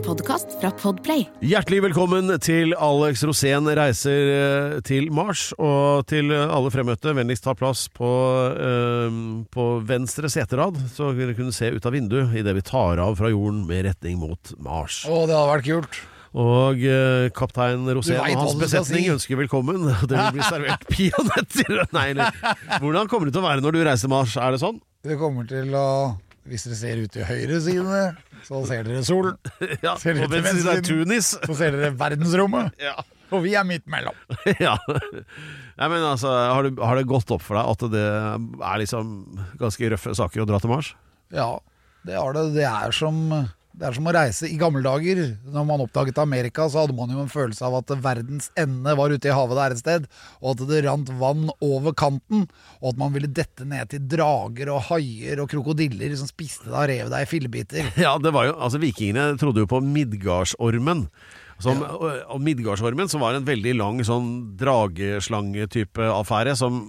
En podkast fra Podplay. Hjertelig velkommen til Alex Rosén reiser eh, til Mars. Og til alle fremmøtte, vennligst ta plass på, eh, på venstre seterad, så dere kunne se ut av vinduet idet vi tar av fra jorden med retning mot Mars. Å, det hadde vært kult. Og eh, kaptein Rosén og hans besetning si. ønsker velkommen. Det vil bli servert peanøtter. Nei, eller Hvordan kommer det til å være når du reiser Mars? Er det sånn? Det kommer til å Hvis dere ser ut til høyre side, så ser dere solen. Ja, Ser dere og venstre side er Tunis. Så ser dere verdensrommet. Ja. Og vi er midt mellom. ja. Nei, men altså, har det, har det gått opp for deg at det er liksom ganske røffe saker å dra til Mars? Ja, det har det. Det er som det er som å reise I gamle dager, når man oppdaget Amerika, så hadde man jo en følelse av at verdens ende var ute i havet der et sted, og at det rant vann over kanten, og at man ville dette ned til drager og haier og krokodiller som spiste deg og rev deg i fillebiter. Ja, det var jo, altså Vikingene trodde jo på Midgardsormen. Som, ja. og Midgardsormen som var en veldig lang sånn drageslangetype affære som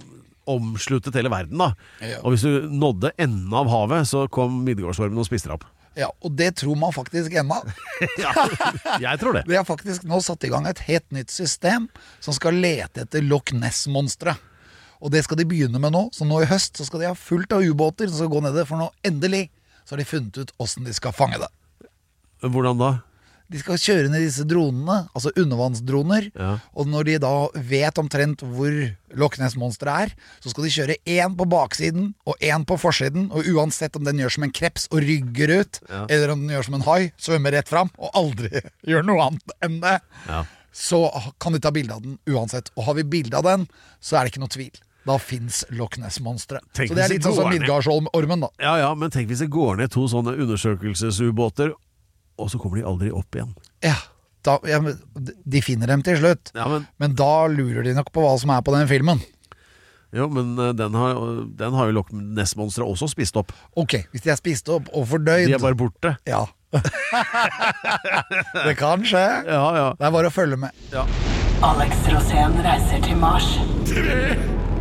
omsluttet hele verden. da Ja. Og hvis du nådde enden av havet, så kom Midgardsormen og spiste deg opp. Ja, Og det tror man faktisk ennå. Ja, jeg tror det. Vi har faktisk nå satt i gang et helt nytt system som skal lete etter Loch Ness-monstre. Og det skal de begynne med nå. Så nå i høst så skal de ha fullt av ubåter som skal gå ned det. For nå endelig så har de funnet ut åssen de skal fange det. Hvordan da? De skal kjøre ned disse dronene, altså undervannsdroner. Ja. Og når de da vet omtrent hvor Loch Ness-monsteret er, så skal de kjøre én på baksiden og én på forsiden. Og uansett om den gjør som en kreps og rygger ut, Ja. eller om den gjør som en hai, svømmer rett fram og aldri gjør noe annet enn det, Ja. så kan de ta bilde av den uansett. Og har vi bilde av den, så er det ikke noe tvil. Da fins Loch Ness-monsteret. Så det er litt sånn som. Midgardsormen, da. ja ja, men tenk hvis det går ned to sånne undersøkelsesubåter, og så kommer de aldri opp igjen. Ja, da, ja, De finner dem til slutt. Ja, men Men da lurer de nok på hva som er på den filmen. Jo, men eh, den har, den har jo Loch Ness-monsteret også spist opp. Ok, hvis de er spist opp og fordøyd De er bare borte. Ja. det kan skje. Ja, ja. Det er bare å følge med. Alex Rosén reiser til Mars.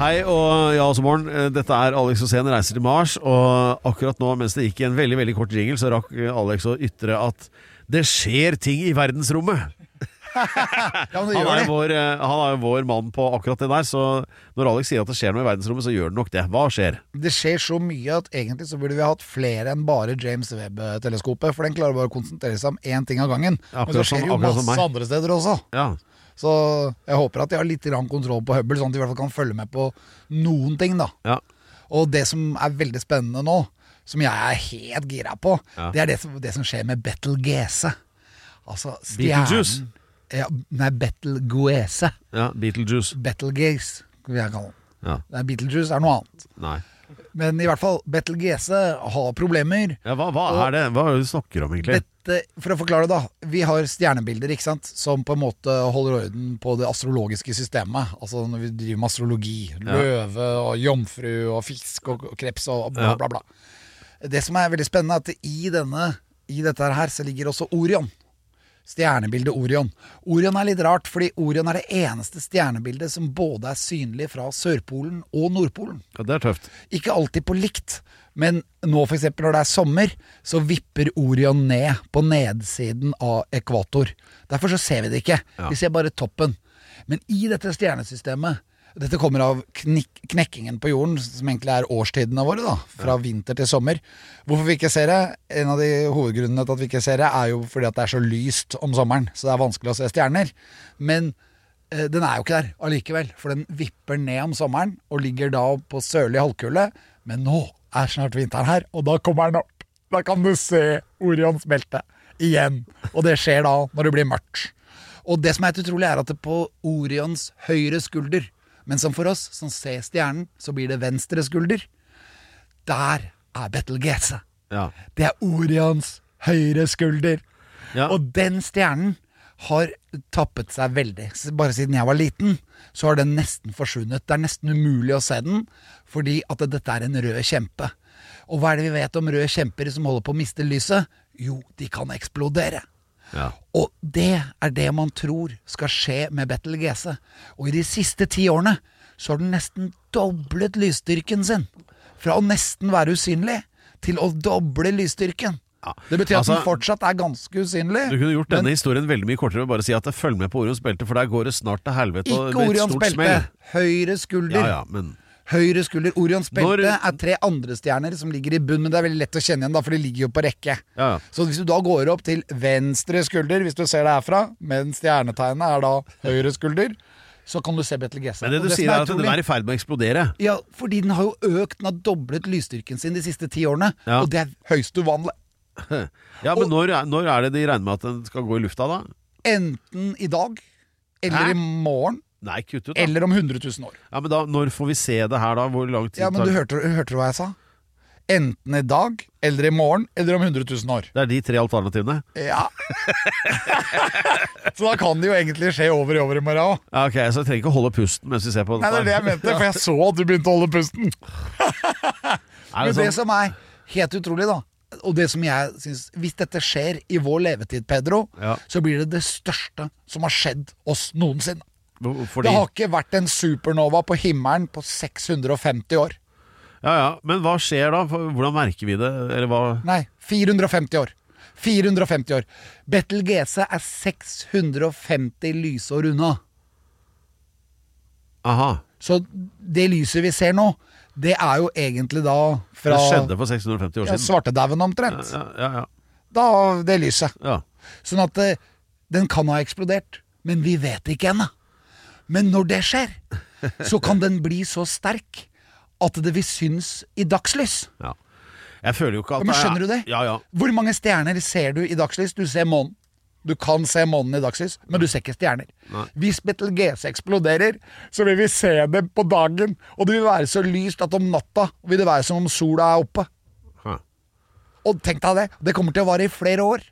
Hei og ja, også morgen. Eh, Dette er Alex Rosén reiser til Mars. Og akkurat nå, mens det gikk en veldig veldig kort jingle, så rakk Alex å ytre at det skjer ting i verdensrommet. Ja, Han er, vår, eh, han er jo vår mann på akkurat det der, så når Alex sier at det skjer noe i verdensrommet, så gjør det nok det. Hva skjer? Det skjer så mye at egentlig så burde vi hatt flere enn bare James Webb-teleskopet. For den klarer bare å konsentrere seg om én ting av gangen. Men det så skjer som- jo masse andre steder også. Ja. Så jeg håper at de har litt kontroll på Hubble, sånn at de i hvert fall kan følge med på noen ting. da ja. Og det som er veldig spennende nå, som jeg er helt gira på, Ja. det er det som, det som skjer med Battle GC. Altså stjernen ja, Nei, Betelgeuse. ja. Beetlejuice. Betelgeuse, vil jeg kalle den. Ja. Nei, Beetlejuice er noe annet. Nei. Men i hvert fall, Betelgeuse har problemer. Ja, hva, hva er det? Hva er det du snakker om, egentlig? Dette, for å forklare det, da. Vi har stjernebilder ikke sant? som på en måte holder orden på det astrologiske systemet. Altså når vi driver med astrologi. Løve og jomfru og fisk og, kreps og bla, bla, bla. Det som er veldig spennende, er at i, denne, i dette her så ligger også Orion. Stjernebildet Orion. Orion er litt rart, fordi Orion er det eneste stjernebildet som både er synlig fra Sørpolen og Nordpolen. Ja, det er tøft. Ikke alltid på likt, men nå eksempel når det er sommer, så vipper Orion ned på nedsiden av ekvator. Derfor så ser vi det ikke. Vi ser bare toppen. Men i dette stjernesystemet Dette kommer av knekkingen på jorden, som egentlig er årstidene våre, da. Fra vinter til sommer. Hvorfor vi ikke ser det? En av de hovedgrunnene til at vi ikke ser det, er jo fordi at det er så lyst om sommeren. Så det er vanskelig å se stjerner. Men eh, den er jo ikke der allikevel, for den vipper ned om sommeren og ligger da på sørlig halvkule. Men nå er snart vinteren her, og da kommer den opp. Da kan du se Orions belte igjen. Og det skjer da når det blir mørkt. Og det som er helt utrolig, er at det på Orions høyre skulder, men som for oss som ser stjernen, så blir det venstre skulder, der er Betelgeuse. Ja. Det er Orions høyre skulder. Ja. Og den stjernen har tappet seg veldig. Bare siden jeg var liten, så har den nesten forsvunnet. Det er nesten umulig å se den, fordi at dette er en rød kjempe. Og hva er det vi vet om røde kjemper som holder på å miste lyset? Jo, de kan eksplodere. Ja. Og det er det man tror skal skje med Betelgeuse. Og i de siste ti årene så har den nesten doblet lysstyrken sin. Fra å nesten være usynlig til å doble lysstyrken. Ja. Det betyr at Altså- den fortsatt er ganske usynlig. Du kunne gjort men denne historien veldig mye kortere ved bare å si at følg med på Orions belte, for der går det snart til helvete ikke Orions belte. smell. Høyre skulder. Ja, ja, men Høyre skulder. Orions belte Når- er tre andre stjerner som ligger i bunn, men det er veldig lett å kjenne igjen, da, for de ligger jo på rekke. Ja. Så hvis du da går opp til venstre skulder, hvis du ser det herfra, men stjernetegnet er da høyre skulder, så kan du se Betelgeuse. Men det du det sier er at den er i ferd med å eksplodere. Ja, fordi den har jo økt, den har doblet lysstyrken sin de siste ti årene, Ja. og det er høyst uvanlig. Ja, men Og- når, når er det de regner med at den skal gå i lufta, da? Enten i dag, eller Hæ? i morgen, Nei, kutt ut, da. eller om 100 000 år. Ja, men da, Når får vi se det her, da? Hvor lang tid Ja, men tar du hørte, hørte du hva jeg sa? Enten i dag, eller i morgen, eller om 100 000 år. Det er de tre alternativene? Ja. så da kan det jo egentlig skje over i over i morgen òg. Ja, ok, Så jeg trenger ikke holde pusten mens vi ser på Nei, det er det jeg mente, for jeg så at du begynte å holde pusten. Er Men det det sånn? som er helt utrolig, da, og det som jeg syns Hvis dette skjer i vår levetid, Pedro, Ja. så blir det det største som har skjedd oss noensinne. Fordi, Det har ikke vært en supernova på himmelen på 650 år. ja, ja, Men hva skjer da? Hvordan merker vi det? Eller hva Nei, 450 år. 450 år. Betelgeuse er 650 lysår unna. Aha. Så det lyset vi ser nå, det er jo egentlig da fra Det skjedde for 650 år siden. ja, svartedauden omtrent. Ja, ja, ja. Da det lyset. ja. Sånn at eh, den kan ha eksplodert, men vi vet ikke ennå. Men når det skjer, så kan den bli så sterk at det vil synes i dagslys. ja. Jeg føler jo ikke at Ja, men skjønner du det? Ja, ja. Hvor mange stjerner ser du i dagslys? Du ser månen. Du kan se månen i dagslys, men du ser ikke stjerner. Nei. Hvis Betelgeuse eksploderer, så vil vi se det på dagen, og det vil være så lyst at om natta vil det være som om sola er oppe. Hæ. Og tenk deg det, det kommer til å vare i flere år.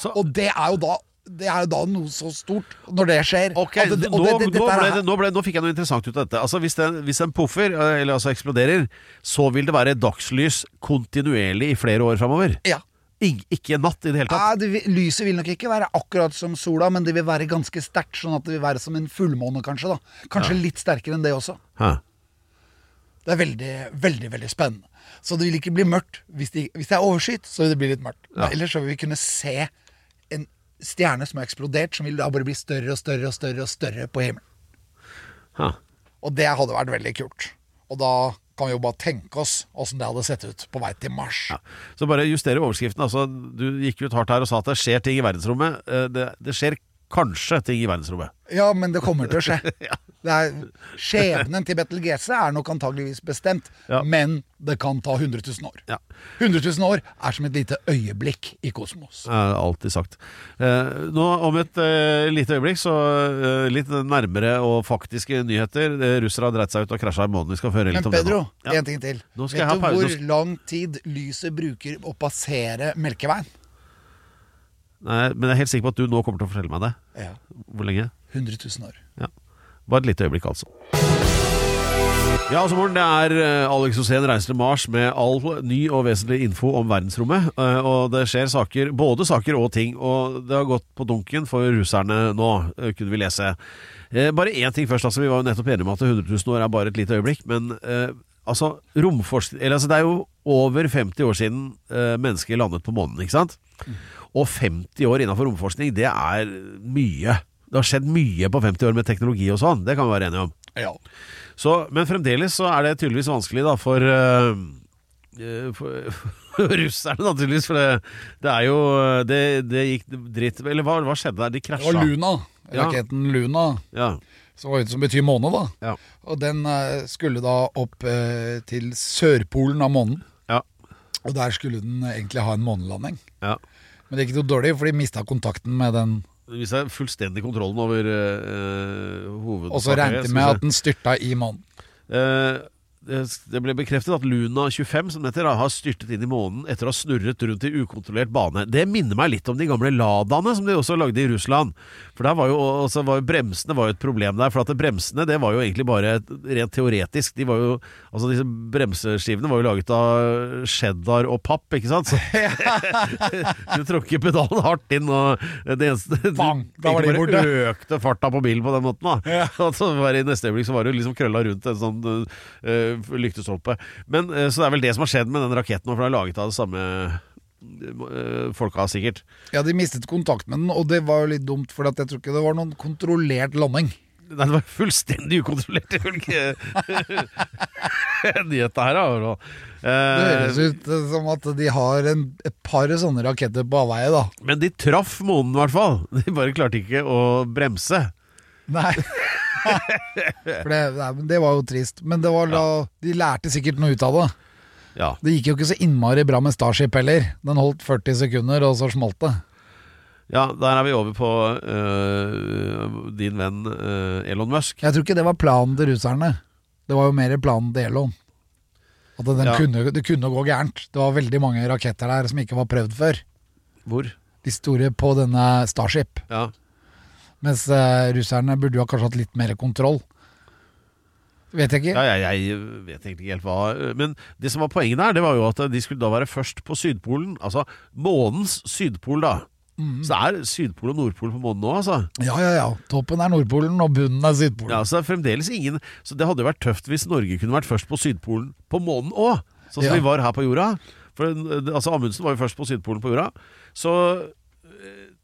Så, Og det er jo da, det er jo da noe så stort når det skjer. Det- nå, det- det- nå, ble nå, ble, nå fikk jeg noe interessant ut av dette. Altså Hvis den, hvis den puffer, eh, eller altså eksploderer, så vil det være dagslys kontinuerlig i flere år framover. Ja. Ikke natt i det hele tatt. Ja, det, vil- lyset vil nok ikke være akkurat som sola, men det vil være ganske sterkt, sånn at det vil være som en fullmåne, kanskje. da Kanskje litt sterkere enn det også. Hæ. Det er veldig, veldig veldig spennende. Så det vil ikke bli mørkt. Hvis, de, hvis det er overskyet, så vil det bli litt mørkt. Ja. Ellers så vil vi kunne se stjerne som har eksplodert, som vil da bare bli større og større og større og større på himmelen. Ha. Og det hadde vært veldig kult. Og da kan vi jo bare tenke oss åssen det hadde sett ut på vei til Mars. Ja. Så bare justere overskriften. Altså, du gikk ut hardt her og sa at det skjer ting i verdensrommet. Eh, Det, det skjer kanskje ting i verdensrommet. Ja, men det kommer til å skje. det er, skjebnen til Betelgese er nok antageligvis bestemt, Ja. men det kan ta 100 000 år. Ja. 100 000 år er som et lite øyeblikk i kosmos. Det er alltid sagt. Eh, nå Om et eh, lite øyeblikk, så eh, litt nærmere og faktiske nyheter. Russere har dreit seg ut og krasja i månen. Vi skal høre litt Men om det Pedro, Men Pedro, en ting til. Vet du hvor lang tid lyset bruker å passere Melkeveien? Nei, men jeg er helt sikker på at du nå kommer til å fortelle meg det. Ja. Hvor lenge? 100 000 år. Ja. Bare et lite øyeblikk, altså. Ja, altså morgen, Det er eh, Alex Osen reiser til Mars med all ny og vesentlig info om verdensrommet. eh, Og det skjer saker, både saker og ting. Og det har gått på dunken for russerne nå, eh, kunne vi lese. Bare én ting først. altså Vi var jo nettopp enige om at 100 000 år er bare et lite øyeblikk. Men altså, romforskning Eller altså, det er jo over 50 år siden mennesker landet på månen, ikke sant? Og 50 år innenfor romforskning, det er mye. Det har skjedd mye på 50 år med teknologi og sånn, det kan vi være enige om. Ja. Så, men fremdeles så er det tydeligvis vanskelig da for, øh, for, for russerne, naturligvis. For det, det er jo Det, det gikk dritt Eller hva, hva skjedde der? De Det krasja. var Luna. Ja. Luna. Ja, Som som betyr måne, da. ja, Og den eh, skulle da opp eh, til sørpolen av månen. ja, Og der skulle den egentlig ha en månelanding. ja. Men det gikk noe dårlig, for de mista kontakten med den. Det viser fullstendig kontrollen over uh, hovedsaken. Og så regnet de med at den styrta i månen. Eh, det ble bekreftet at Luna 25 som det heter, har styrtet inn i månen etter å ha snurret rundt i ukontrollert bane. Det minner meg litt om de gamle Ladaene som de også lagde i Russland. For der var jo, altså, var jo bremsene var jo et problem der. For at bremsene det var jo egentlig bare rent teoretisk. De var jo, altså Disse bremseskivene var jo laget av cheddar og papp, ikke sant? Så du tråkker pedalen hardt inn, og det eneste Bang, da var de borte. økte farta på bilen på den måten. da Ja. Så var det I neste øyeblikk så var det liksom krølla rundt en sånn uh, lyktestolpe. Men eh, Så det er vel det som har skjedd med den raketten, for den er laget av det samme eh, folka, sikkert. Ja, de mistet kontakt med den, og det var jo litt dumt, for jeg tror ikke det var noen kontrollert landing. Nei, det var fullstendig ukontrollert, ifølge nyheta her. Da. Det Eh, høres ut eh, som at de har en, et par sånne raketter på avveie, da. men de traff månen, i hvert fall. De bare klarte ikke å bremse. Nei. For det, nei, men det var jo trist. Men det var da, de lærte sikkert noe ut av det. Ja. Det gikk jo ikke så innmari bra med Starship heller. Den holdt 40 sekunder, og så smalt det. ja, der er vi over på øh, din venn øh, Elon Musk. Jeg tror ikke det var planen til russerne. Det var jo mer planen til Elon. At den Ja. kunne, det kunne gå gærent. Det var veldig mange raketter der som ikke var prøvd før. Hvor? De store på denne Starship. Ja. Mens eh, russerne burde jo ha kanskje hatt litt mer kontroll. Vet jeg ikke. Ja, jeg, jeg vet egentlig ikke helt hva Men det som var poenget der, det var jo at de skulle da være først på Sydpolen. Altså månens sydpol, da. Så det er Sydpol og Nordpol på månen nå, altså. Ja, ja, ja. Toppen er Nordpolen, og bunnen er Sydpolen. Ja, så det er fremdeles ingen Så det hadde jo vært tøft hvis Norge kunne vært først på Sydpolen på månen òg, sånn som Ja. vi var her på jorda. For eh, altså Amundsen var jo først på Sydpolen på jorda. Så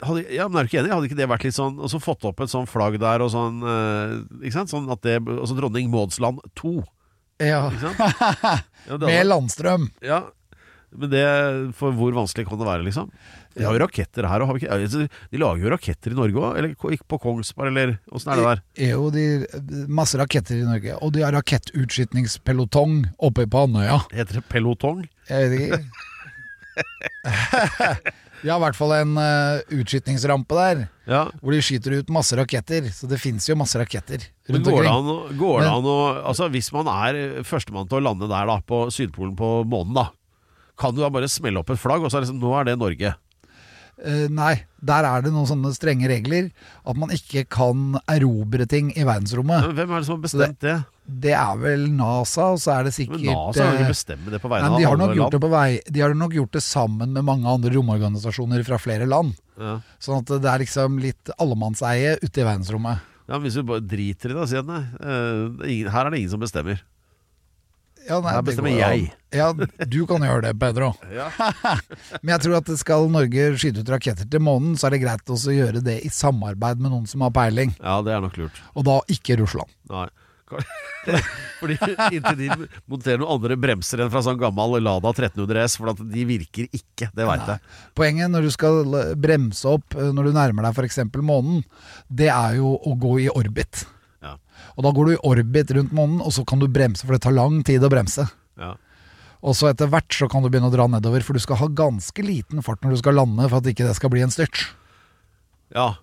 hadde, ja, men er du ikke enig? Hadde ikke det vært litt sånn Og så fått opp et sånn flagg der, og sånn eh, Ikke sant? Sånn at det Altså dronning Maudsland 2. Ja. Med landstrøm. Ja, men det For hvor vanskelig kan det være, liksom? Vi har jo raketter her, og har altså, De lager jo raketter i Norge òg? Eller på Kongsberg, eller åssen er det der? er jo de, masse raketter i Norge. Og de har rakettutskytningspelotong oppe på Andøya. Heter det pelotong? Jeg vet ikke. De har i hvert fall en uh, utskytningsrampe der, Ja. hvor de skyter ut masse raketter. Så det fins jo masse raketter rundt går det omkring. an, å- går det an å Altså Hvis man er førstemann til å lande der da på Sydpolen på månen, da kan du da bare smelle opp et flagg, og så er det liksom Nå er det Norge. Eh, nei, der er det noen sånne strenge regler. At man ikke kan erobre ting i verdensrommet. Men hvem er det som har bestemt det? Det er vel NASA, og så er det sikkert Men NASA kan jo eh, ikke bestemme det på vegne Nei, de av det land. vei, de har nok gjort det sammen med mange andre romorganisasjoner fra flere land. Ja. Sånn at det er liksom litt allemannseie ute i verdensrommet. ja, men Hvis vi bare driter i det, sier nei. eh, er Her er det ingen som bestemmer. Ja, nei, Her bestemmer går jeg. Ja, du kan gjøre det, Pedro. Men jeg tror at skal Norge skyte ut raketter til månen, så er det greit også å gjøre det i samarbeid med noen som har peiling. Ja, det er nok lurt. Og da ikke Russland. Nei. Fordi Inntil de monterer noen andre bremser enn fra sånn gammel Lada 1300 S, for de virker ikke. Det veit jeg. Poenget når du skal bremse opp eh, når du nærmer deg f.eks. månen, det er jo å gå i orbit. Og da går du i orbit rundt månen, og så kan du bremse, for det tar lang tid å bremse. Ja. Og så etter hvert så kan du begynne å dra nedover, for du skal ha ganske liten fart når du skal lande for at ikke det skal bli en styrt. ja.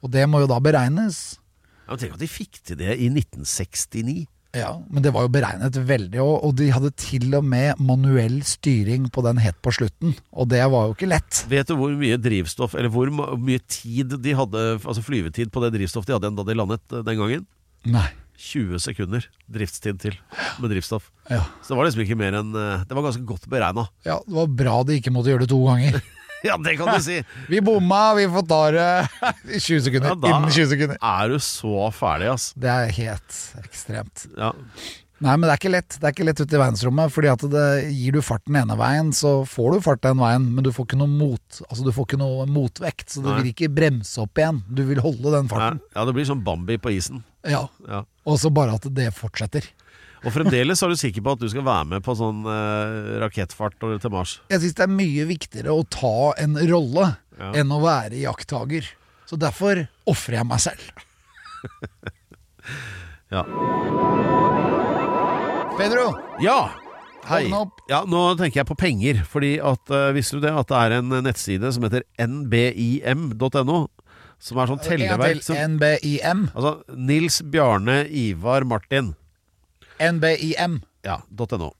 Og det må jo da beregnes. Ja, men Tenk at de fikk til det i 1969. Ja, Men det var jo beregnet veldig, og, og de hadde til og med manuell styring på den helt på slutten. Og det var jo ikke lett. Vet du hvor mye drivstoff Eller hvor mye tid de hadde Altså flyvetid på det drivstoffet de hadde da de landet eh, den gangen? Nei. 20 sekunder driftstid til med drivstoff. Ja. Så det var liksom ikke mer enn eh, Det var ganske godt beregna. ja, det var bra de ikke måtte gjøre det to ganger. Ja, det kan du si! Vi bomma, vi får ta det i 20 sekunder. Ja, Innen 20 sekunder. Er du så ferdig, ass? Det er helt ekstremt. Ja. Nei, men det er ikke lett Det er ikke lett ute i verdensrommet. Fordi at det, Gir du fart den ene veien, så får du fart den veien, men du får ikke noe mot Altså du får ikke noe motvekt, så du Nei. vil ikke bremse opp igjen. Du vil holde den farten. ja, det blir sånn Bambi på isen. Ja. Ja. Og så bare at det fortsetter. Og fremdeles er du sikker på at du skal være med på sånn eh, rakettfart til Mars? Jeg syns det er mye viktigere å ta en rolle Ja. enn å være jakttager. Så derfor ofrer jeg meg selv. Ja. Pedro, Ja! Hei. Ja, nå tenker jeg på penger. Fordi at, uh, Visste du det? At det er en nettside som heter nbim.no. Som er sånn telleverk som, NBIM. Altså Nils Bjarne Ivar Martin. NBIM. ja, .no.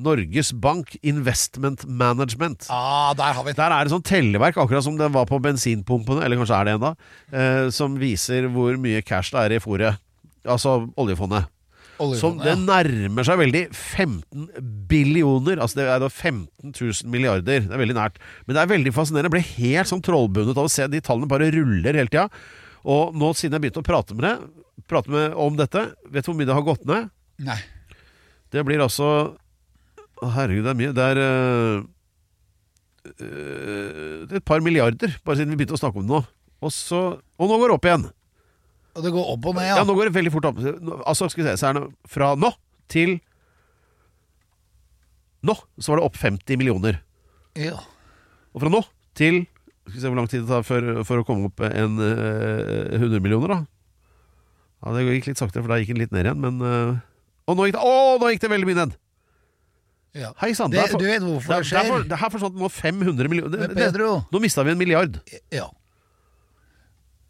Norges Bank Investment Management. Ah, der har vi. Der er det sånn telleverk, akkurat som det var på bensinpumpene, eller kanskje er det ennå, eh, som viser hvor mye cash det er i fôret. Altså oljefondet. Som det nærmer seg veldig 15 billioner. Altså det er da 15 000 milliarder. Det er veldig nært. Men det er veldig fascinerende. Jeg ble helt sånn trollbundet av å se de tallene bare ruller hele tida. Og nå siden jeg begynte å prate med det, prate med om dette, vet du hvor mye det har gått ned? Nei. Det blir altså Å, Herregud, det er mye. Det er øh, et par milliarder, bare siden vi begynte å snakke om det nå. Og, så, og nå går det opp igjen. Og det går opp og ned, Ja, ja. nå går det veldig fort opp. Altså, skal vi se, så er det fra nå til Nå så var det opp 50 millioner. ja. Og fra nå til Skal vi se hvor lang tid det tar for, for å komme opp en uh, 100 millioner, da. Ja, Det gikk litt saktere, for da gikk den litt ned igjen, men uh, Og nå gikk det, å, nå gikk det veldig mye ned! ja. Hei sann. Der du vet hvorfor det skjer? det her forsvant nå 500 millioner. Det- det- Nå mista vi en milliard. Ja.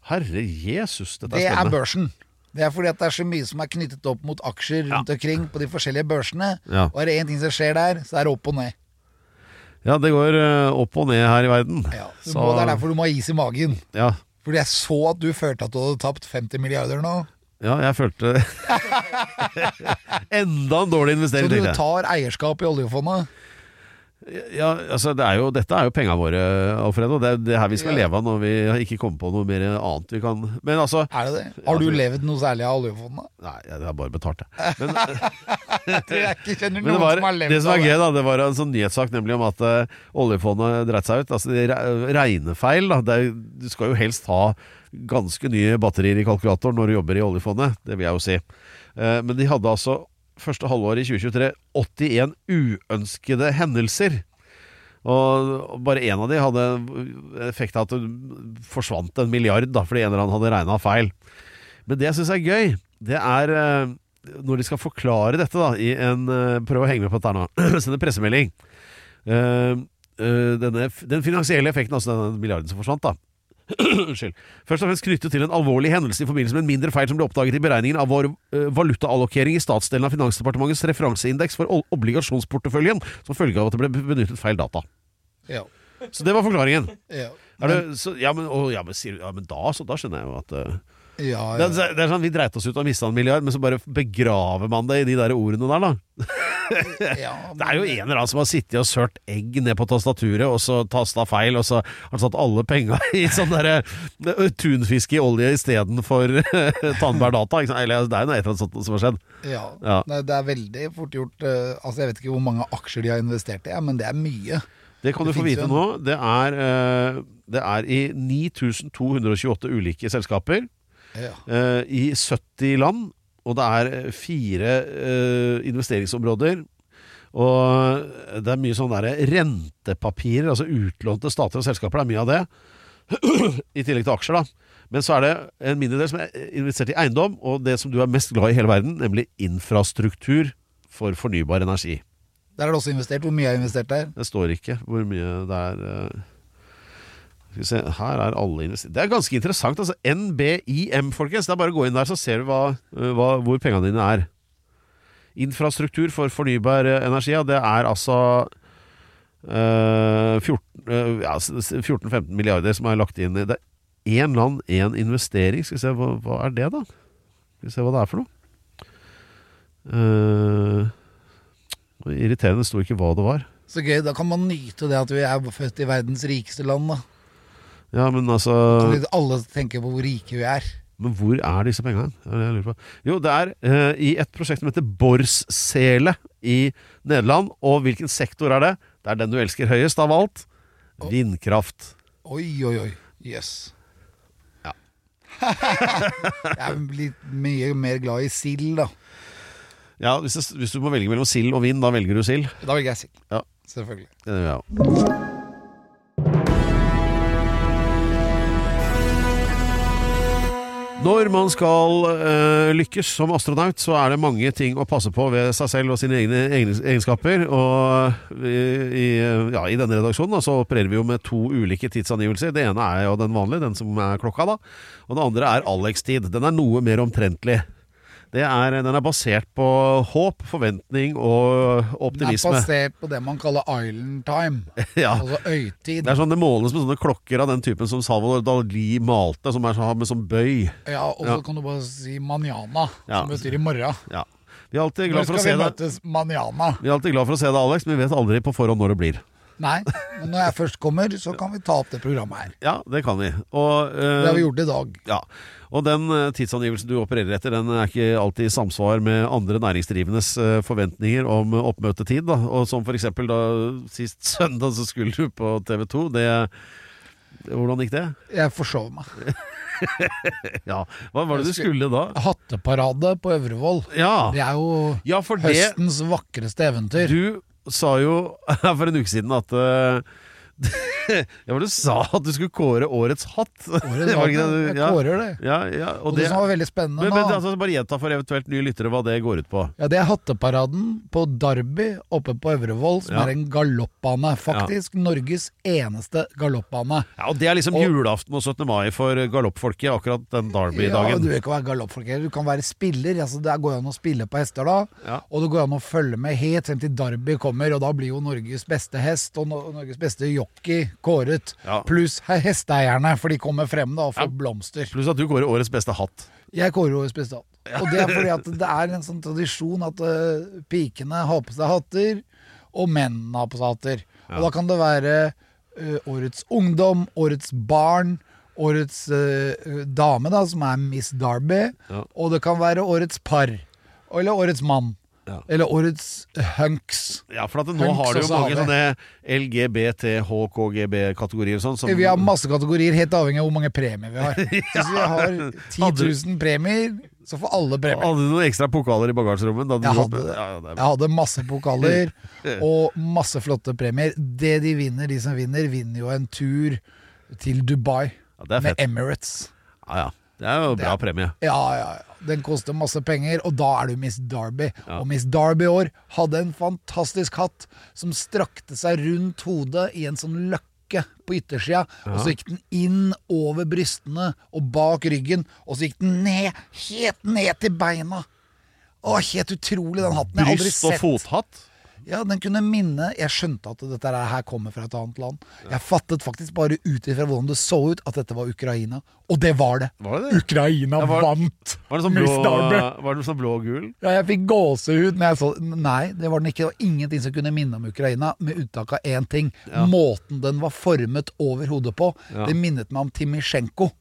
Herre Jesus, dette Det er er børsen. Det er fordi at det er så mye som er knyttet opp mot aksjer rundt omkring på de forskjellige børsene. Ja. Og er det én ting som skjer der, så er det opp og ned. Ja, det går øh, opp og ned her i verden. Ja, så Så- må, det er derfor du må ha is i magen. Ja, Fordi jeg så at du følte at du hadde tapt 50 milliarder nå. ja jeg følte Enda en dårlig Så investering, du tenkte jeg. tar eierskap i oljefondet. Ja, altså, det er jo, dette er jo penga våre, Alfredo. Det er det her vi skal Ja. leve av når vi ikke kommer på noe mer annet vi kan Men altså Er det det? Har du Ja, levd noe særlig av oljefondet? Nei, jeg har bare betalt det. Men, Jeg tror jeg ikke kjenner men noen det, var, som har levd det som er gøy, da, det var en sånn nyhetssak nemlig om at uh, oljefondet dreit seg ut. Altså det regnefeil. Da. Er, du skal jo helst ha ganske nye batterier i kalkulatoren når du jobber i oljefondet. Det vil jeg jo si. Eh, men de hadde altså første halvår i 2023 81 uønskede hendelser. Og bare én av de hadde effekt av at det forsvant en milliard da, fordi en eller annen hadde regna feil. Men det jeg syns er gøy, det er eh, når de skal forklare dette da, i en eh, Prøv å henge med på dette nå. Sende pressemelding. Eh, denne, den finansielle effekten, altså den milliarden som forsvant, da. Unnskyld. Først og fremst knyttet til en alvorlig hendelse i forbindelse med en mindre feil som ble oppdaget i beregningen av vår uh, valutaallokering i statsdelen av Finansdepartementets referanseindeks for obligasjonsporteføljen, som følge av at det ble benyttet feil data. Ja. Så det var forklaringen. Ja. Er det, så, ja, men, å, ja, men, sier, ja, men da, så, da skjønner jeg jo at eh, Ja, det, er- det er sånn, Vi dreit oss ut og mista en milliard, men så bare begraver man det i de der ordene der, da. ja, Det er jo en eller annen som har sittet og sørt egg ned på tastaturet, og så tasta feil, og så har han satt alle penga i sånn derre eh, tunfisk i olje istedenfor tannbær data. Eller det er jo noe et eller annet sånt som har skjedd. Ja. Ja. Nei, det er veldig fort gjort. eh, altså Jeg vet ikke hvor mange aksjer de har investert i, ja, men det er mye. Det kan Det du få vite nå. Det er, eh, det er i 9228 ulike selskaper. Ja. eh, i 70 land, og det er eh, fire uh, investeringsområder. Og det er mye sånn der rentepapirer, altså utlånte stater og selskaper. Det er mye av det. I tillegg til aksjer, da. Men så er det en mindre del som er investert i eiendom, og det som du er mest glad i i hele verden, nemlig infrastruktur for fornybar energi. Der er det også investert. Hvor mye er investert der? Det står ikke hvor mye det er Skal vi se, her er alle investert Det er ganske interessant. altså NBIM, folkens. Det er bare å gå inn der, så ser du hva, eh, hva, hvor pengene dine er. Infrastruktur for fornybar eh, energi, ja, det er altså 14 eh, ja, s- s- 14-15 milliarder som er lagt inn. Det er én land, én investering. Skal vi se, hva, hva er det, da? Skal vi se hva det er for noe. Uh, irriterende, sto ikke hva det var. Så gøy. Da kan man nyte det at vi er født i verdens rikeste land. da Ja, men altså Alle tenker på hvor rike vi er. Men hvor er disse pengene? Det. Jo, det er uh, i et prosjekt som heter Borssele i Nederland. Og hvilken sektor er det? Det er den du elsker høyest av alt. Vindkraft. Oi, oi, oi. Jøss. Ja. jeg er blitt mye mer glad i sild, da. Ja, hvis, det, hvis du må velge mellom sild og vind, da velger du sild. Da velger jeg sild. Ja. Selvfølgelig. Det Når man skal eh, lykkes som astronaut, så er det mange ting å passe på ved seg selv og sine egne egenskaper. Og i, i, ja, i denne redaksjonen da, så opererer vi jo med to ulike tidsangivelser. Det ene er jo den vanlige, den som er klokka, da. Og det andre er Alex-tid. Den er noe mer omtrentlig. Det er, den er basert på håp, forventning og optimisme. Den er basert på det man kaller island time, Ja. altså øytid. Det er sånn, det måles med sånne klokker av den typen som Salvador Dali malte, som er sånn, med sånn bøy. Ja, og så kan du bare si manjana, Ja. som betyr i morgen. Ja. Vi er alltid glad for å skal vi møtes manjana? Vi er alltid glad for å se deg, Alex, men vi vet aldri på forhånd når det blir. Nei, men når jeg først kommer, så kan vi ta opp det programmet her. Ja, det kan vi. Og, uh, Det har vi gjort i dag. Ja, og den eh, tidsangivelsen du opererer etter, den er ikke alltid i samsvar med andre næringsdrivendes eh, forventninger om oppmøtetid. Da. Og som for eksempel da sist søndag så skulle du på TV 2. Det, hvordan gikk det? Jeg forsov meg. Ja, Hva var det du skulle- da? Hatteparade på Øvrevoll. Ja, Det er jo ja det høstens vakreste eventyr. Du sa jo for en uke siden at eh, Ja, men du sa at du skulle kåre årets hatt. Årets hatt, ja. jeg kårer det. Ja, ja, og Og det det, som var veldig spennende men, men altså, Bare gjenta for eventuelt nye lyttere hva det går ut på. Ja, Det er Hatteparaden på Darby oppe på Øvrevoll, som Ja. er en galoppbane. Faktisk Norges eneste galoppbane. Ja, og Det er liksom Og- julaften og 17. mai for galoppfolket, akkurat den Ja, Derby-dagen. du vil ikke være galoppfolk du kan være spiller. Altså, det går an å spille på hester da. Ja. Og det går an å følge med helt frem til Darby kommer, og da blir jo Norges beste hest og Norges beste jockey kåret. Ja. Pluss he- hesteeierne, for de kommer frem da og får Ja. blomster. Pluss at du kårer årets beste hatt. Jeg kårer årets beste hatt. Og det er fordi at det er en sånn tradisjon at uh, pikene har på seg hatter, og mennene har på seg hatter. Og da kan det være uh, årets ungdom, årets barn, årets eh, dame, da, som er Miss Darby, Ja. og det kan være årets par. Eller årets mann. Ja. Eller årets hunks. Ja, for nå Hunks har du jo mange sånne LGBT-HKGB-kategorier sånn. Som, Vi har masse kategorier, helt avhengig av hvor mange premier vi har. ja. hvis vi har 10 000 premier, så får alle premier. Hadde du noen ekstra pokaler i bagasjerommet? Jeg hadde. Ja, ja, er- Jeg hadde masse pokaler og masse flotte premier. Det de vinner, de som vinner, vinner jo en tur til Dubai med. Emirates. Ja, ja. Det er jo bra premie. Ja, ja, ja. Den koster masse penger, og da er du Miss Darby. Ja. Og Miss Darby i år hadde en fantastisk hatt som strakte seg rundt hodet i en sånn løkke på yttersida, og så gikk den inn over brystene og bak ryggen, og så gikk den ned, helt ned til beina. Å, helt utrolig, den hatten. Bryst- og fothatt. Ja, den kunne minne Jeg skjønte at dette her kommer fra et annet land. Jeg fattet faktisk bare ut ifra hvordan det så ut, at dette var Ukraina. Og det var det! Var det det? Ukraina Ja, var- vant! Var det sånn blå, var det sånn blå og gul? Ja, jeg fikk gåsehud når jeg så Nei, det var den ikke. Det var ingenting som kunne minne om Ukraina, med unntak av én ting. Ja. Måten den var formet over hodet på. Det minnet meg om Timisjenko.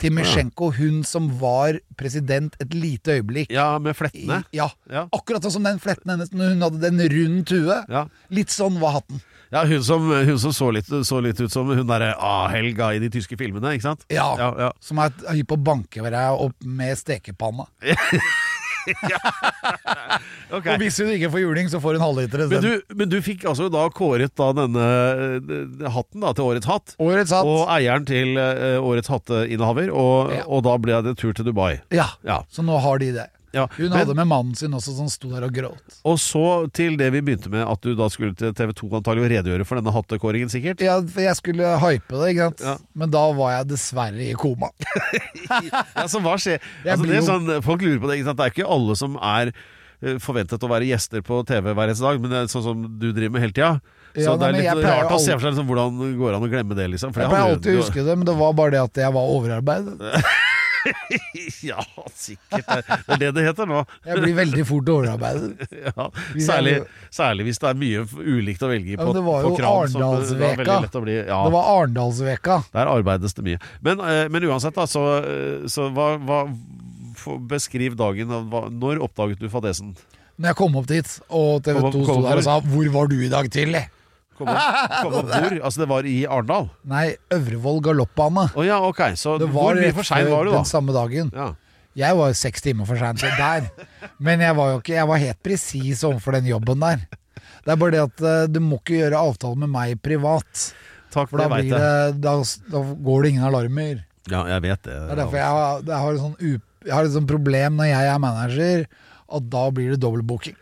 Timisjenko, hun som var president et lite øyeblikk. Ja, med I, flettene. ja, Ja. akkurat sånn som den fletten hennes når hun hadde den rundt huet. Ja. Litt sånn var hatten. Ja, hun som, hun som så, litt, så litt ut som hun derre A-helga i de tyske filmene, ikke sant? Ja, Ja, ja. Som er hypp på å banke deg opp med stekepanna. Ok. Og hvis hun ikke får juling, så får hun halvliter Men men du fikk altså da kåret da denne eh, hatten da til årets hatt. Årets hatt. Og eieren til eh, årets hatteinnehaver, og, Ja. og da ble det tur til Dubai. Ja, Ja. så nå har de det. Ja, Hun hadde med mannen sin også, som sto der og gråt. Og så til det vi begynte med, at du da skulle til TV 2 antagelig og redegjøre for denne hattekåringen, sikkert. Ja, for jeg skulle hype det, ikke sant. Ja. Men da var jeg dessverre i koma. Ja, så hva skjer? Altså, det er sånn, folk lurer på det, ikke sant? Det er ikke alle som er eh, forventet å være gjester på TV hver eneste dag, men det er sånn som du driver med hele tida. Så Ja, det er litt jeg rart å se for seg liksom, hvordan det går an å glemme det, liksom. For Jeg det pleier alltid å huske det, men det var bare det at jeg var overarbeidet. Ja, sikkert. Det det er det det heter nå. Jeg blir veldig fort overarbeidet. Ja, særlig, særlig hvis det er mye ulikt å velge i Ja, på, men det var på jo kran. det var Arendalsveka. veldig bli- Ja, Det var Arendalsveka. der arbeides det mye. Men, eh, men uansett, da, så, eh, så hva, hva Beskriv dagen. Hva, når oppdaget du fadesen? Når jeg kom opp dit, og TV Kom 2 opp- sto der og sa 'Hvor var du i dag tidlig?' Kom komme kom opp hvor? Altså, det var i Arendal? Nei, Øvrevoll galoppbane. Oh, ja, ok. Så Det hvor var mye for sein var du, den samme dagen. Ja. Jeg var jo seks timer for sein der. Men jeg var jo ikke Jeg var helt presis overfor den jobben der. Det er bare det at uh, du må ikke gjøre avtale med meg privat. Takk, For da, det veit blir jeg. det, da, da går det ingen alarmer. Ja, jeg vet det. Det er derfor jeg har, jeg har, et sånn jeg har et sånt problem når jeg er manager, at da blir det dobbeltbooking.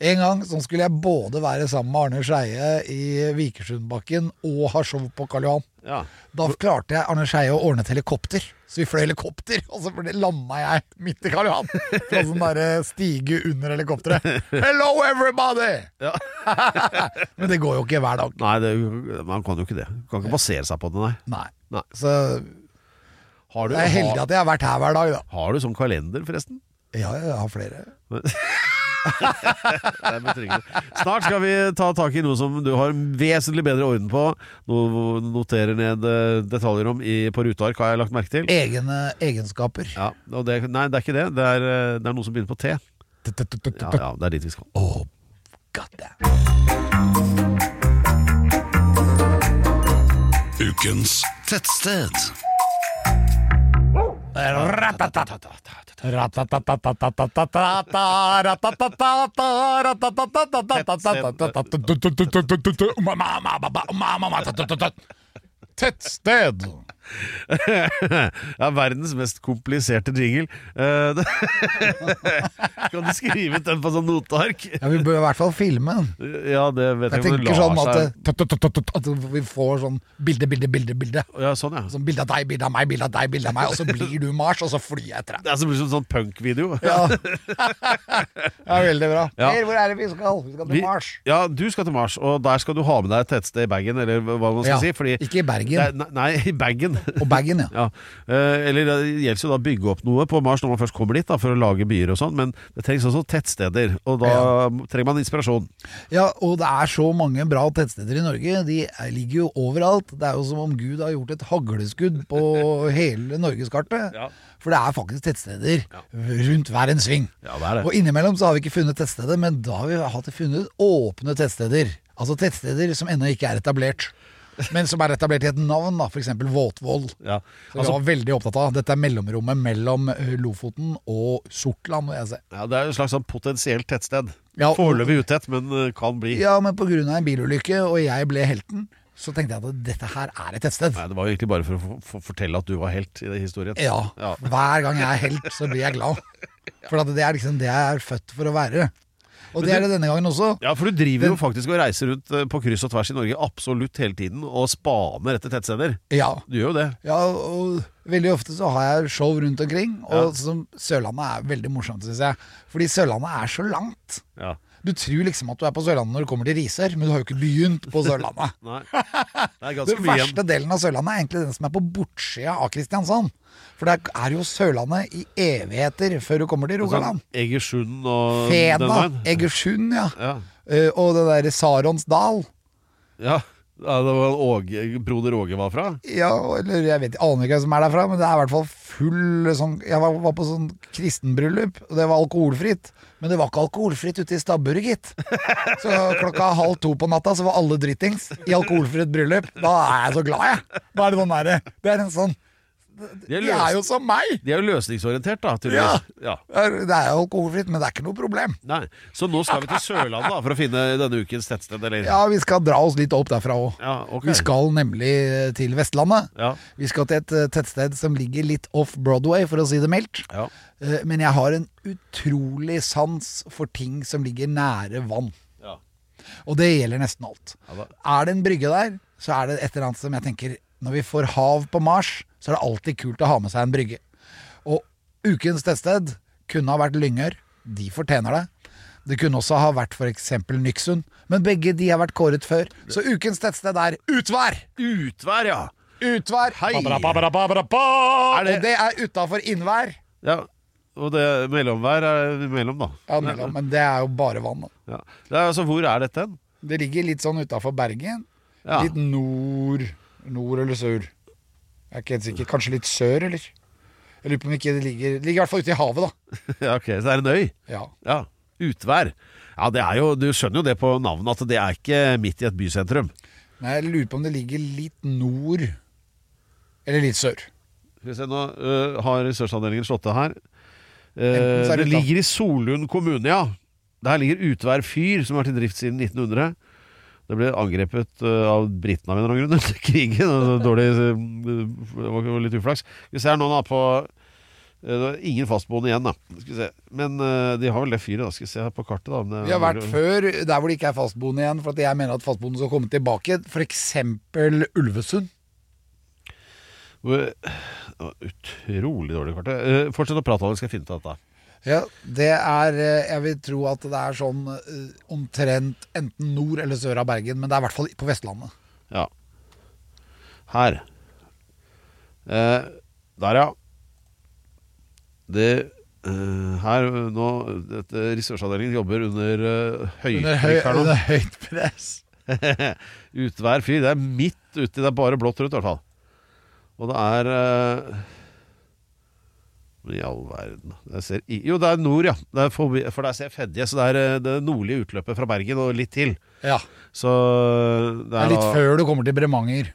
En gang så skulle jeg både være sammen med Arne Skeie i Vikersundbakken og ha show på Karl Johan. Ja. Da klarte jeg Arne Skeie å ordne et helikopter. Så vi fløy helikopter, og så landa jeg midt i Karl Johan. Fra sånn derre stige under helikopteret. Hello, everybody! Ja. Men det går jo ikke hver dag. Nei, det, man kan jo ikke det. Man Kan ikke basere seg på det, nei. Nei. nei. Så Har du, jeg er heldig at jeg har vært her hver dag, da. har du sånn kalender, forresten? Ja, jeg har flere. Det er betryggende. Snart skal vi ta tak i noe som du har vesentlig bedre orden på. Noe noterer ned eh, detaljer om i, på ruteark, har jeg lagt merke til. Egne egenskaper. Ja, og det, nei, det er ikke det. Det er, eh, det er noe som begynner på T. Ja, ja, det er dit vi skal. Oh, god damn. Ukens tettsted. Tettsted. Ja, verdens mest kompliserte jingle. Eh, kan du skrive ut den på sånn noteark? Ja, Vi bør i hvert fall filme den. Ja, det vet Jeg jeg tenker sånn at, at vi får sånn bilde, bilde, bilde, bilde. Ja, sånn, ja. Sånn bilde av deg, bilde av meg, bilde av deg, bilde av meg, og så blir du Mars, og så flyr jeg etter deg. Det er som en sånn punkvideo. Ja. ja, veldig bra. Ja. Her, hvor er det vi skal? Vi skal til Vi- Mars. Ja, du skal til Mars, og der skal du ha med deg et tettsted i bagen, eller hva man skal Ja, si. Fordi ikke i Bergen. Er- nei, nei, i bagen. Og bagen, ja. Ja, eh, eller det gjelder jo da å bygge opp noe på Mars når man først kommer dit, da, for å lage byer og sånn, men det trengs også tettsteder, og da trenger man inspirasjon. Ja, og det er så mange bra tettsteder i Norge. De er- ligger jo overalt. Det er jo som om Gud har gjort et hagleskudd på hele norgeskartet. Ja. For det er faktisk tettsteder rundt hver en sving. Ja, det det. Og innimellom så har vi ikke funnet tettstedet, men da har vi funnet åpne tettsteder. Altså tettsteder som ennå ikke er etablert. Men som er etablert i et navn, da, f.eks. Våtvoll. Ja, altså, vi var veldig opptatt av. Dette er mellomrommet mellom Lofoten og Sortland. ja, det er jo et slags sånn potensielt tettsted. Ja, Foreløpig utett, men eh, kan bli. Ja, men pga. en bilulykke, og jeg ble helten, så tenkte jeg at dette her er et tettsted. Nei, det var jo egentlig bare for å fortelle at du var helt i den historien. Ja, Ja. hver gang jeg er helt, så blir jeg glad. For at det er liksom det jeg er født for å være. Og det er det denne gangen også. Ja, for du driver jo faktisk og reiser rundt eh, på kryss og tvers i Norge absolutt hele tiden og spaner etter tettsteder. Ja, Du gjør jo det. ja og veldig ofte så har jeg show rundt omkring, og som Sørlandet er veldig morsomt, syns jeg. Fordi Sørlandet er så langt. Ja. Du tror liksom at du er på Sørlandet når du kommer til Risør, men du har jo ikke begynt på Sørlandet. Nei. Det er Den verste delen av Sørlandet er egentlig den som er på bortsida av Kristiansand. For det er jo Sørlandet i evigheter før du kommer til Rogaland. Sånn Egersund og den Fena, veien. Egersund, ja. Ja. Uh, og det derre Saronsdal. ja. Ja, det var Åge, broder Åge var fra? Ja, eller jeg vet aner ikke hvem som er derfra, men det er i hvert fall full sånn Jeg var, var på sånn kristenbryllup, og det var alkoholfritt. Men det var ikke alkoholfritt ute i stabburet, gitt. Så klokka halv to på natta så var alle drittings i alkoholfritt bryllup. Da er jeg så glad, jeg. Da er det sånn derre Det er en sånn De er, De er jo som meg! de er jo løsningsorientert, da. Ja. Ja. Det er jo alkoholfritt, men det er ikke noe problem. Nei. Så nå skal vi til Sørlandet da, for å finne denne ukens tettsted, eller? Ja, vi skal dra oss litt opp derfra òg. Ja, okay. Vi skal nemlig til Vestlandet. Ja. Vi skal til et eh, tettsted som ligger litt off Broadway, for å si det mildt. Ja. Eh, Men jeg har en utrolig sans for ting som ligger nære vann. Ja. Og det gjelder nesten alt. Ja. Er det en brygge der, så er det et eller annet som jeg tenker Når vi får hav på Mars, så er det alltid kult å ha med seg en brygge. Og ukens tettsted kunne ha vært Lyngør. De fortjener det. Det kunne også ha vært f.eks. Nyksund. Men begge de har vært kåret før. Så ukens tettsted er Utvær! Utvær, ja! Utvær! Hei. Er det- Og det er utafor innvær. ja. Og det mellomvær er mellom, da. Ja, mellom, men det er jo bare vann. Da. Ja. Er, altså, hvor er dette hen? Det ligger litt sånn utafor Bergen. Ja. Litt nord Nord eller sør. Jeg er ikke helt sikker. Kanskje litt sør, eller? Jeg lurer på om ikke det ligger Det ligger i hvert fall ute i havet, da. ja, ok, Så det er en øy? Ja. Ja. Utvær. Ja, det er jo, Du skjønner jo det på navnet, at det er ikke midt i et bysentrum. Nei, jeg lurer på om det ligger litt nord eller litt sør. Skal vi se, Nå uh, har ressursavdelingen slått det her. Det det ligger i Solund kommune, ja. Der ligger Utvær fyr, som har vært i drift siden 1900. Det ble angrepet øh, av britene av en eller annen grunn under krigen. Dårlig, øh, det var litt uflaks. Vi ser nå da på Eh, ingen fastboende igjen, da. Skal vi se. Men eh, de har vel det fyret, da. Skal vi se her på kartet, da. det- Vi har vært før der hvor det ikke er fastboende igjen, for at jeg mener at fastboende skal komme tilbake. F.eks. Ulvesund. Utrolig dårlig kart. Eh, Fortsett å prate, Alex, skal jeg finne ut av dette. Ja, det er eh, Jeg vil tro at det er sånn eh, omtrent enten nord eller sør av Bergen, men det er i hvert fall på Vestlandet. Ja. Her. Eh, der, ja. Det eh, Her nå dette Ressursavdelingen jobber under uh, Under, høy, under høyt press. Utvær fyr. Det er midt uti. Det er bare blått rundt, i hvert fall. Og det er eh, i all verden ser, Jo, det er nord, ja. Er forbi, for der ser jeg Fedje. Så det er eh, det nordlige utløpet fra Bergen og litt til. Ja. Så det Det er litt da- før du kommer til Bremanger.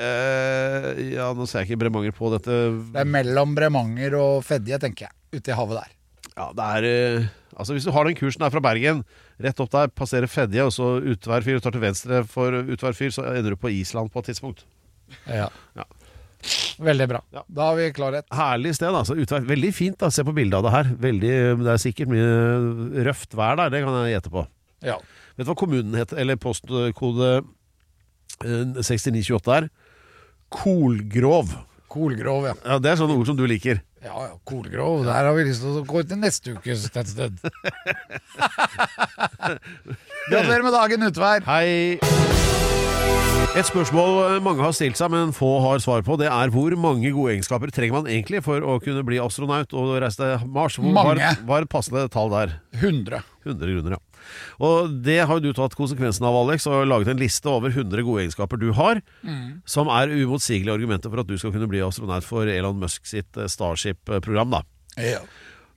Eh, ja, nå ser jeg ikke Bremanger på dette. Det er mellom Bremanger og Fedje, tenker jeg. Ute i havet der. Ja, det er eh, Altså Hvis du har den kursen her fra Bergen, rett opp der, passerer Fedje, og så Utvær fyr, tar til venstre for Utvær fyr, så ender du på Island på et tidspunkt. Ja. Ja. Veldig bra. Ja. Da har vi klarhet. Herlig sted, altså. Utvei. Veldig fint, da. Se på bildet av det her. Veldig, det er sikkert mye røft vær der, det kan jeg gjette på. Ja. Vet du hva kommunen heter, eller postkode eh, 6928 er? Kolgrov. Kolgrov, ja. Ja, Det er sånne ord som du liker. Ja, ja, Kolgrov. Der har vi lyst til å gå til neste ukes tettsted. Gratulerer med dagen, Utvær. Hei! Et spørsmål mange har stilt seg, men få har svar på, det er hvor mange gode egenskaper trenger man egentlig for å kunne bli astronaut og reise til Mars? Hvor Mange. Var, var et passende tall der? 100. 100 grunner, ja. Og det har jo du tatt konsekvensen av, Alex, og laget en liste over 100 gode egenskaper du har, som er umotsigelige argumenter for at du skal kunne bli astronaut for Elon Musk sitt eh, Starship-program, da. Ja.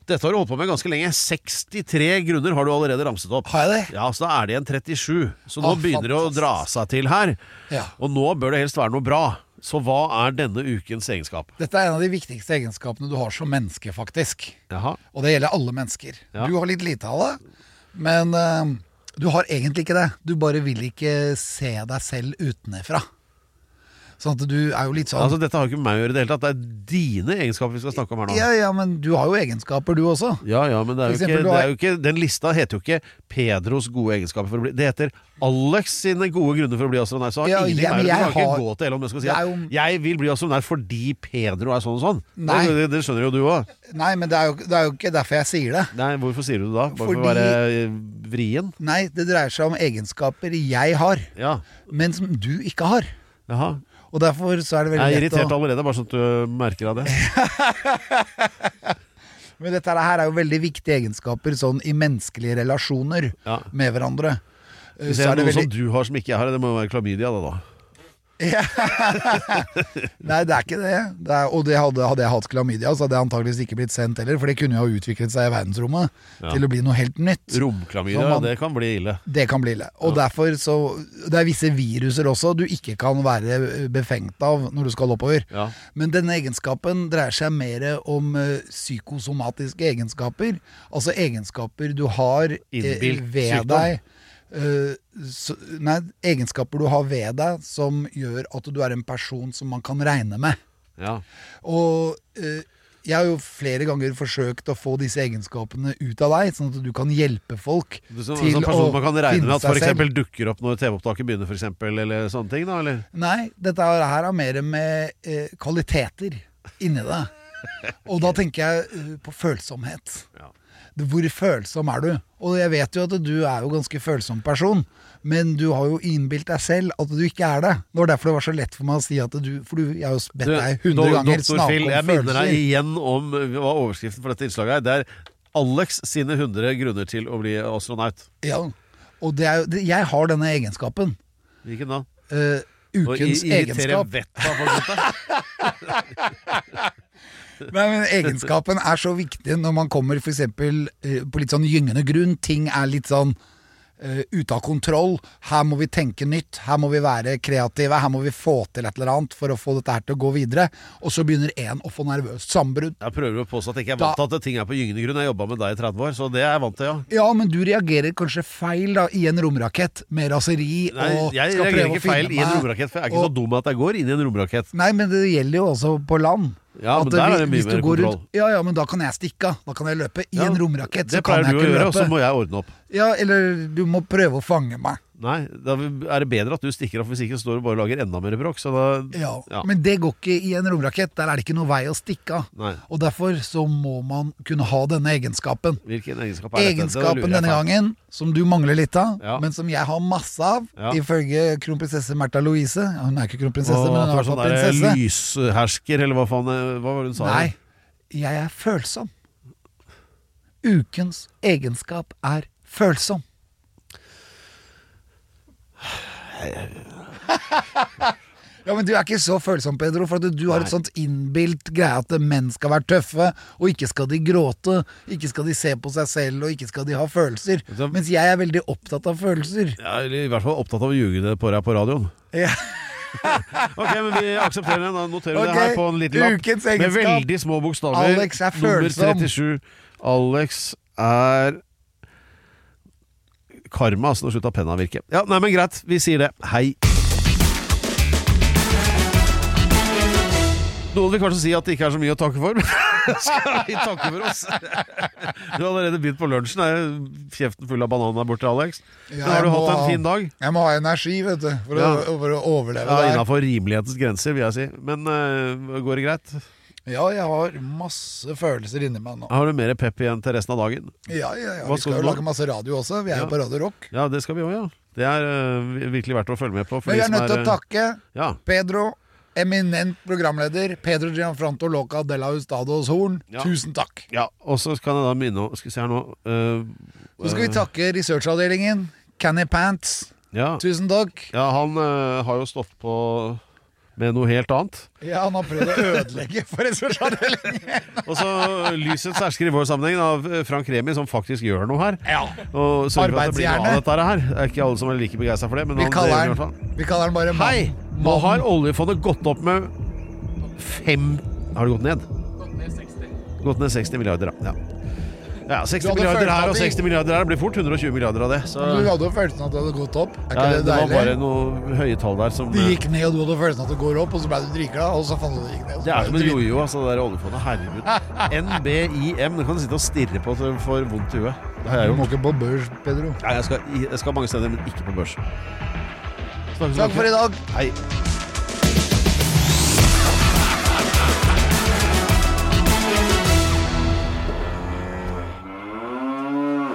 Dette har du holdt på med ganske lenge. 63 grunner har du allerede ramset opp. Har jeg det? Ja, så da er det igjen 37. Så nå ah, begynner det å dra seg til her. Ja. Og nå bør det helst være noe bra. Så hva er denne ukens egenskap? Dette er en av de viktigste egenskapene du har som menneske, faktisk. Jaha. Og det gjelder alle mennesker. Ja. Du har litt lite av det, men uh, du har egentlig ikke det. Du bare vil ikke se deg selv utenfra. Sånn at du er jo litt sånn Altså, dette har ikke med meg å gjøre i det hele tatt. Det er dine egenskaper vi skal snakke om her nå. Ja, ja, men du har jo egenskaper, du også. Ja, ja, men det er, jo eksempel, ikke, det er jo ikke Den lista heter jo ikke Pedros gode egenskaper for å bli Det heter Alex sine gode grunner for å bli astronaut. Så har Ja, ingenting ja, med det. Kan ikke gå til Elon Musk og si at jo- 'jeg vil bli astronaut fordi Pedro er sånn og sånn'. Nei. Det, det skjønner jo du òg. Nei, men det er, jo, det er jo ikke derfor jeg sier det. Nei, hvorfor sier du det da? Bare for å være eh, vrien? Nei, det dreier seg om egenskaper jeg har, Ja. men som du ikke har. Jaha. Og derfor så er det Jeg er irritert å allerede, bare sånn at du merker av det. Men dette her er jo veldig viktige egenskaper sånn i menneskelige relasjoner Ja. med hverandre. Eh, Hvis det er er det noe veldig som du har som ikke jeg har, det må jo være klamydia, da. Nei, det er ikke det. det er, og det hadde, hadde jeg hatt klamydia, så hadde jeg antageligvis ikke blitt sendt heller, for det kunne jo ha utviklet seg i verdensrommet Ja. til å bli noe helt nytt. Romklamydia, man- det kan bli ille. Det kan bli ille. Og derfor så Det er visse viruser også du ikke kan være befengt av når du skal oppover. Ja. Men denne egenskapen dreier seg mer om eh, psykosomatiske egenskaper. Altså egenskaper du har eh, ved deg. Eh, så, nei, egenskaper du har ved deg som gjør at du er en person som man kan regne med. Ja. Og eh, jeg har jo flere ganger forsøkt å få disse egenskapene ut av deg, sånn at du kan hjelpe folk Du, som, til sånn å man kan regne med at f.eks. dukker opp når TV-opptaket begynner, for eksempel, eller sånne ting, da? Eller? Nei, dette her er har mer med eh, kvaliteter inni det. Og da tenker jeg uh, på følsomhet. Ja. Hvor følsom er du? Og jeg vet jo at du er jo ganske følsom person, men du har jo innbilt deg selv at du ikke er det. Det var derfor det var så lett for meg å si at du For du, jeg har jo bedt deg hundre ganger snakke om følelser. jeg minner deg igjen om hva overskriften for dette innslaget er. Det er Alex sine 100 grunner til å bli astronaut. Ja. Og det er det, jeg har denne egenskapen. Hvilken da? Uh, ukens i- irritere egenskap. vettet av folk, dette. Men Egenskapen er så viktig når man kommer for eksempel, eh, på litt sånn gyngende grunn. Ting er litt sånn eh, ute av kontroll. Her må vi tenke nytt. Her må vi være kreative. Her må vi få til et eller annet for å få dette her til å gå videre. Og så begynner én å få nervøst sambrudd. Jeg prøver å påstå at jeg ikke er vant til at ting er på gyngende grunn. Jeg har jobba med deg i 30 år, så det er jeg vant til, ja. Ja, men du reagerer kanskje feil da i en romrakett med raseri Nei, og jeg skal reagerer ikke feil i en romrakett, for jeg er ikke og- så dum at jeg går inn i en romrakett. Nei, men det gjelder jo også på land. Ja, men At der er det mye mer kontroll. Ut, ja, ja, men da kan jeg stikke av. Da kan jeg løpe. I Ja, en romrakett så Det pleier du å gjøre, og så må jeg ordne opp. Ja, eller du må prøve å fange meg. Nei, da er det bedre at du stikker av, hvis ikke står du bare og lager enda mer bråk. Så da Ja, Ja. Men det går ikke i en romrakett. Der er det ikke noe vei å stikke av. Nei. Og derfor så må man kunne ha denne egenskapen. Hvilken egenskap er Egenskapen denne gangen, som du mangler litt av, Ja. men som jeg har masse av, Ja. ifølge kronprinsesse Märtha Louise. Hun er ikke kronprinsesse, Åh, men hun er sånn prinsesse. lyshersker, eller hva faen Hva var det hun sa? Nei, jeg er følsom. Ukens egenskap er følsom. Ja, men Du er ikke så følsom, Pedro, for du har et sånt innbilt greie at menn skal være tøffe, og ikke skal de gråte, ikke skal de se på seg selv, og ikke skal de ha følelser. Mens jeg er veldig opptatt av følelser. Ja, eller i hvert fall opptatt av å ljuge det på deg på radioen. Ja. Ok, men vi aksepterer det. Da noterer vi Ok, det her på en liten lapp. Med veldig små bokstaver. Alex er Nummer følsom. 37. Alex er Karma, altså. Nå slutta penna å virke. Ja, nei, men greit. Vi sier det. Hei. Noen vil kanskje si at det ikke er så mye å takke for. Skal vi takke for oss? Du har allerede begynt på lunsjen. Er kjeften full av banan der borte, Alex? Ja, har du hatt en ha- fin dag? Jeg må ha energi, vet du, for, Ja. å, for å overleve Ja. Innafor rimelighetens grenser, vil jeg si. Men uh, går det greit? Ja, jeg har masse følelser inni meg nå. Har du mer pep igjen til resten av dagen? Ja, ja, ja. Hva Vi skal skal jo lage masse radio også. Vi er Ja. jo på Radio Rock. Ja, det skal vi òg, ja. Det er øh, virkelig verdt å følge med på. for Men vi de er som nødt til å takke Ja. Pedro, eminent programleder, Pedro Gianfranto Loca de la Hustados Horn. Ja. Tusen takk. ja. Og så kan jeg da minne om Skal vi se her nå øh, Så skal vi takke researchavdelingen. Canny Pants. ja. Tusen takk. ja, han øh, har jo stått på med noe helt annet. Ja, han har prøvd å ødelegge for researchavdelingen. Og så lysets hersker i vår sammenheng, av Frank Remi, som faktisk gjør noe her. Ja. Og sørger for at det blir noe av dette her. Det er ikke alle som er like begeistra for det, men Vi han kaller han, det i hvert fall. den, vi kaller han bare Hei! Mann. Nå har oljefondet gått opp med fem Har det gått ned? Gått ned 60 milliarder, ja. ja. Ja, 60 milliarder her og 60 milliarder her. Det blir fort 120 milliarder av det. Så Du hadde jo følelsen at det hadde gått opp. Er ikke ja, det det var bare noen høye tall der som Det gikk ned, og du hadde følelsen at det går opp, og så ble du dritglad, og så fant du det gikk ned. så Det er som en jojo, altså, det der oljefondet. Herregud. NBIM. Det kan du sitte og stirre på til du får vondt i huet. Det har jeg Du må ikke på børs, Pedro. Nei, jeg skal, jeg skal mange steder, men ikke på børs. Snakkes Takk for i dag. Hei.